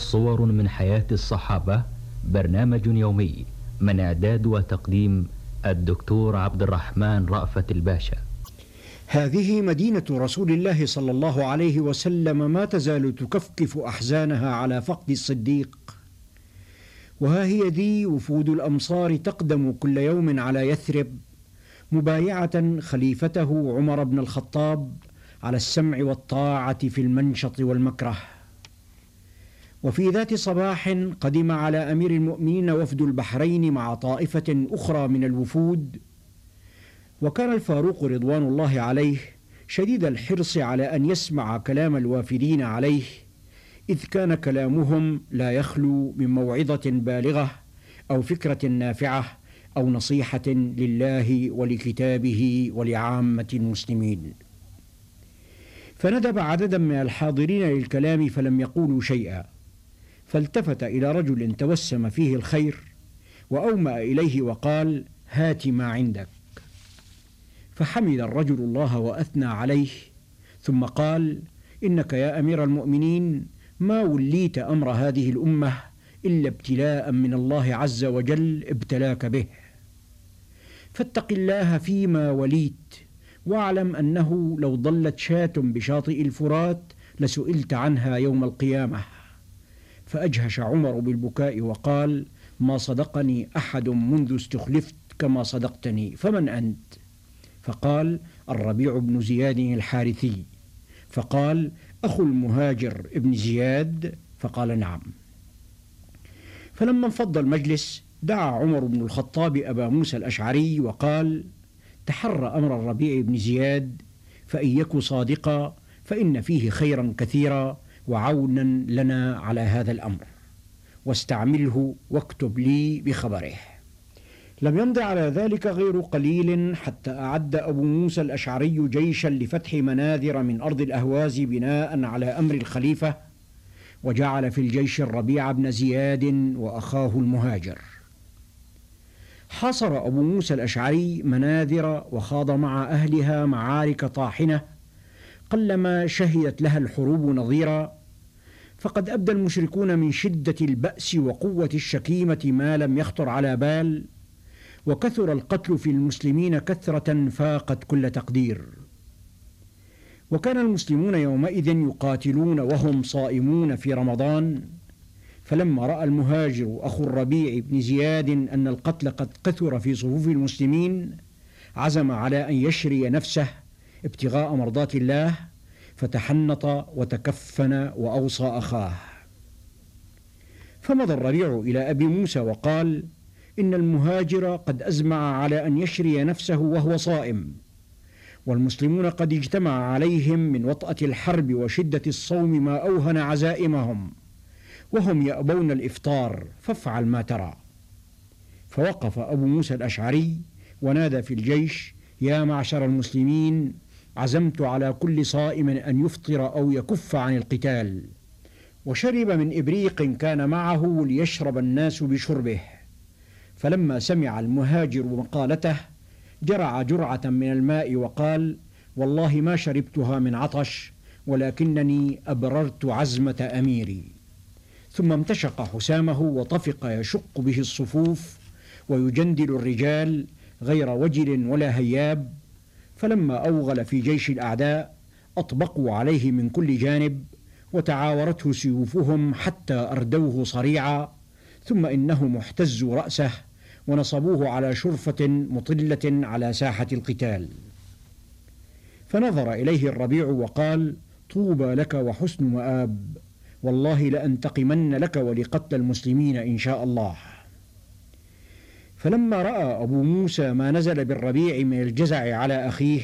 صور من حياة الصحابة برنامج يومي من إعداد وتقديم الدكتور عبد الرحمن رأفت الباشا. هذه مدينة رسول الله صلى الله عليه وسلم ما تزال تكفكف أحزانها على فقد الصديق. وها هي ذي وفود الأمصار تقدم كل يوم على يثرب مبايعة خليفته عمر بن الخطاب على السمع والطاعة في المنشط والمكره. وفي ذات صباح قدم على أمير المؤمنين وفد البحرين مع طائفة أخرى من الوفود وكان الفاروق رضوان الله عليه شديد الحرص على أن يسمع كلام الوافدين عليه إذ كان كلامهم لا يخلو من موعظة بالغة أو فكرة نافعة أو نصيحة لله ولكتابه ولعامة المسلمين. فندب عددا من الحاضرين للكلام فلم يقولوا شيئا. فالتفت إلى رجل توسم فيه الخير وأومأ إليه وقال هات ما عندك. فحمد الرجل الله وأثنى عليه ثم قال إنك يا أمير المؤمنين ما وليت أمر هذه الأمة إلا ابتلاء من الله عز وجل ابتلاك به. فاتق الله فيما وليت واعلم أنه لو ضلت شاة بشاطئ الفرات لسئلت عنها يوم القيامة. فأجهش عمر بالبكاء وقال ما صدقني أحد منذ استخلفت كما صدقتني فمن أنت؟ فقال الربيع بن زياد الحارثي. فقال أخو المهاجر ابن زياد؟ فقال نعم. فلما انفض المجلس دعا عمر بن الخطاب أبا موسى الأشعري وقال تحرى أمر الربيع بن زياد فإن يك صادقا فإن فيه خيرا كثيرا وعونا لنا على هذا الأمر. واستعمله واكتب لي بخبره. لم يمض على ذلك غير قليل حتى أعد أبو موسى الأشعري جيشا لفتح مناذر من أرض الأهواز بناء على أمر الخليفة وجعل في الجيش الربيع بن زياد وأخاه المهاجر. حاصر أبو موسى الأشعري مناذر وخاض مع أهلها معارك طاحنة قلما شهدت لها الحروب نظيرا فقد أبدى المشركون من شدة البأس وقوة الشكيمة ما لم يخطر على بال وكثر القتل في المسلمين كثرة فاقت كل تقدير. وكان المسلمون يومئذ يقاتلون وهم صائمون في رمضان فلما رأى المهاجر أخو الربيع بن زياد أن القتل قد كثر في صفوف المسلمين عزم على أن يشري نفسه ابتغاء مرضات الله فتحنط وتكفن وأوصى أخاه. فمضى الربيع إلى أبي موسى وقال إن المهاجر قد أزمع على أن يشري نفسه وهو صائم والمسلمون قد اجتمع عليهم من وطأة الحرب وشدة الصوم ما أوهن عزائمهم وهم يأبون الإفطار فافعل ما ترى. فوقف أبو موسى الأشعري ونادى في الجيش يا معشر المسلمين عزمت على كل صائم أن يفطر أو يكف عن القتال. وشرب من إبريق كان معه ليشرب الناس بشربه. فلما سمع المهاجر مقالته جرع جرعة من الماء وقال والله ما شربتها من عطش ولكنني أبررت عزمة أميري. ثم امتشق حسامه وطفق يشق به الصفوف ويجندل الرجال غير وجل ولا هياب فلما أوغل في جيش الأعداء أطبقوا عليه من كل جانب وتعاورته سيوفهم حتى أردوه صريعا ثم إنهم احتزوا رأسه ونصبوه على شرفة مطلة على ساحة القتال. فنظر إليه الربيع وقال طوبى لك وحسن مآب والله لأنتقمن لك ولقتل المسلمين إن شاء الله. فلما رأى أبو موسى ما نزل بالربيع من الجزع على أخيه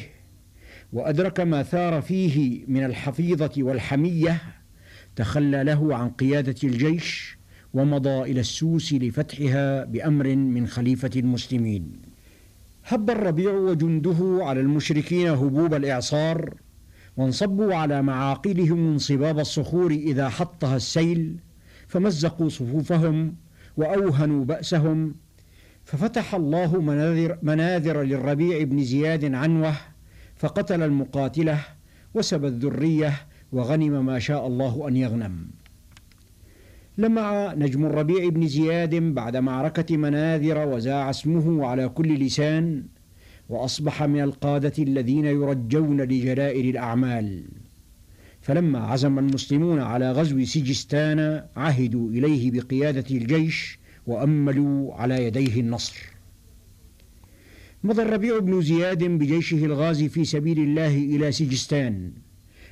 وأدرك ما ثار فيه من الحفيظة والحمية تخلى له عن قيادة الجيش ومضى إلى السوس لفتحها بأمر من خليفة المسلمين. هب الربيع وجنده على المشركين هبوب الإعصار وانصبوا على معاقلهم انصباب الصخور إذا حطها السيل فمزقوا صفوفهم وأوهنوا بأسهم ففتح الله مناذر, مناذر للربيع بن زياد عنوة فقتل المقاتلة وسب الذرية وغنم ما شاء الله أن يغنم. لمع نجم الربيع بن زياد بعد معركة مناذر وزاع اسمه على كل لسان وأصبح من القادة الذين يرجون لجلائر الأعمال. فلما عزم المسلمون على غزو سجستان عهدوا إليه بقيادة الجيش وأملوا على يديه النصر. مضى الربيع بن زياد بجيشه الغازي في سبيل الله إلى سجستان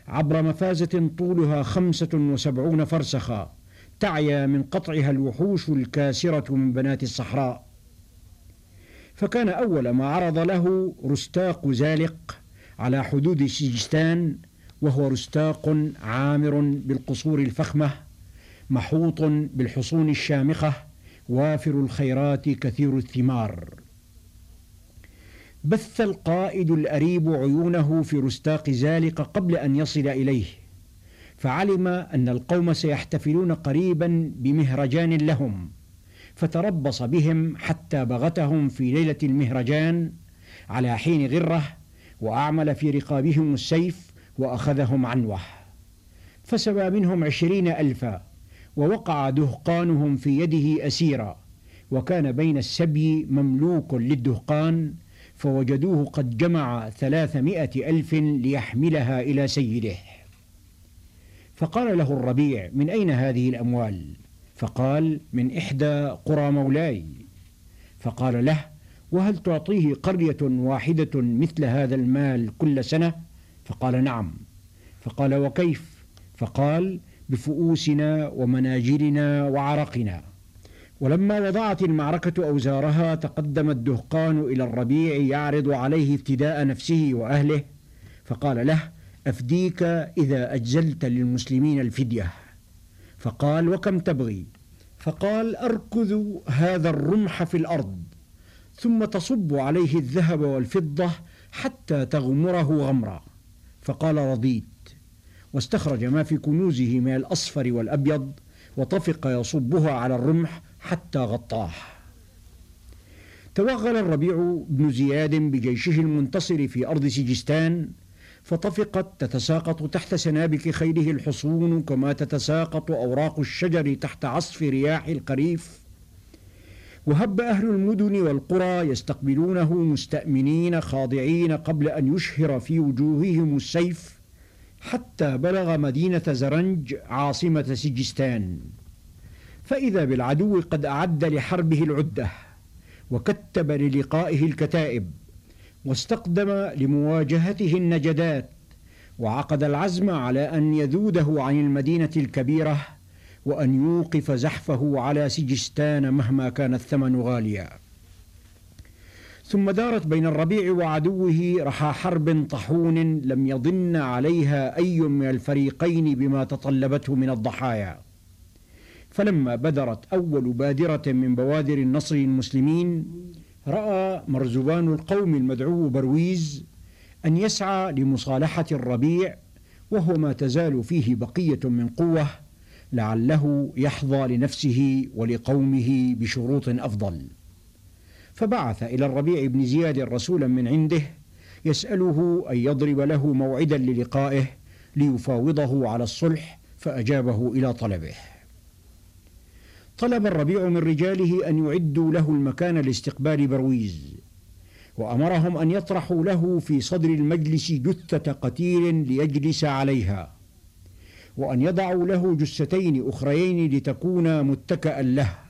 عبر مفازة طولها خمسة وسبعون فرسخا تعيا من قطعها الوحوش الكاسرة من بنات الصحراء. فكان أول ما عرض له رستاق زالق على حدود سجستان وهو رستاق عامر بالقصور الفخمة محوط بالحصون الشامخة وافر الخيرات كثير الثمار. بث القائد الأريب عيونه في رستاق زالق قبل أن يصل إليه فعلم أن القوم سيحتفلون قريبا بمهرجان لهم فتربص بهم حتى بغتهم في ليلة المهرجان على حين غرة وأعمل في رقابهم السيف وأخذهم عنوة. فسبى منهم عشرين ألفا. ووقع دهقانهم في يده أسيرا وكان بين السبي مملوك للدهقان فوجدوه قد جمع ثلاثمائة ألف ليحملها إلى سيده. فقال له الربيع من أين هذه الأموال؟ فقال من إحدى قرى مولاي. فقال له وهل تعطيه قرية واحدة مثل هذا المال كل سنة؟ فقال نعم. فقال وكيف؟ فقال بفؤوسنا ومناجرنا وعرقنا. ولما وضعت المعركة أوزارها تقدم الدهقان إلى الربيع يعرض عليه افتداء نفسه وأهله فقال له أفديك إذا أجزلت للمسلمين الفدية. فقال وكم تبغي؟ فقال أركذ هذا الرمح في الأرض ثم تصب عليه الذهب والفضة حتى تغمره غمرا. فقال رضيت. واستخرج ما في كنوزه من الأصفر والأبيض وطفق يصبها على الرمح حتى غطاه. توغل الربيع بن زياد بجيشه المنتصر في أرض سجستان فطفقت تتساقط تحت سنابك خيله الحصون كما تتساقط أوراق الشجر تحت عصف رياح القريف. وهب أهل المدن والقرى يستقبلونه مستأمنين خاضعين قبل أن يشهر في وجوههم السيف حتى بلغ مدينة زرنج عاصمة سجستان. فإذا بالعدو قد أعد لحربه العدة وكتب للقائه الكتائب واستقدم لمواجهته النجدات وعقد العزم على أن يذوده عن المدينة الكبيرة وأن يوقف زحفه على سجستان مهما كان الثمن غاليا. ثم دارت بين الربيع وعدوه رحى حرب طحون لم يضن عليها أي من الفريقين بما تطلبته من الضحايا. فلما بدرت أول بادرة من بوادر النصر المسلمين رأى مرزبان القوم المدعو برويز أن يسعى لمصالحة الربيع وهو ما تزال فيه بقية من قوة لعله يحظى لنفسه ولقومه بشروط أفضل. فبعث إلى الربيع بن زياد رسولا من عنده يسأله أن يضرب له موعدا للقائه ليفاوضه على الصلح فأجابه إلى طلبه. طلب الربيع من رجاله أن يعدوا له المكان لاستقبال برويز وأمرهم أن يطرحوا له في صدر المجلس جثة قتيل ليجلس عليها وأن يضعوا له جثتين أخريين لتكونا متكأ له.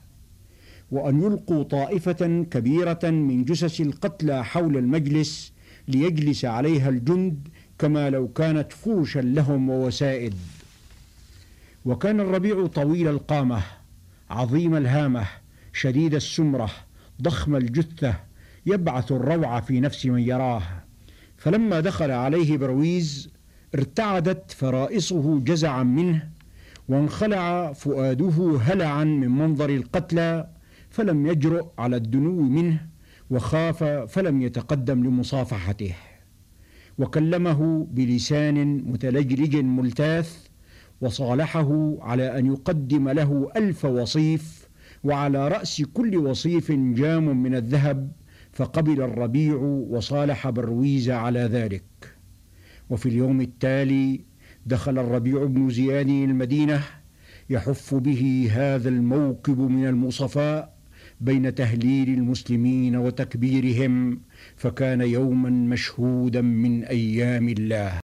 وأن يلقوا طائفة كبيرة من جثث القتلى حول المجلس ليجلس عليها الجند كما لو كانت فرشا لهم ووسائد وكان الربيع طويل القامة عظيم الهامة شديد السمرة ضخم الجثة يبعث الروع في نفس من يراه. فلما دخل عليه برويز ارتعدت فرائصه جزعا منه وانخلع فؤاده هلعا من منظر القتلى فلم يجرؤ على الدنو منه وخاف فلم يتقدم لمصافحته. وكلمه بلسان متلجلج ملتاث وصالحه على أن يقدم له ألف وصيف وعلى رأس كل وصيف جام من الذهب فقبل الربيع وصالح برويز على ذلك. وفي اليوم التالي دخل الربيع بن زياد المدينة يحف به هذا الموكب من المصفاء بين تهليل المسلمين وتكبيرهم فكان يوما مشهودا من أيام الله.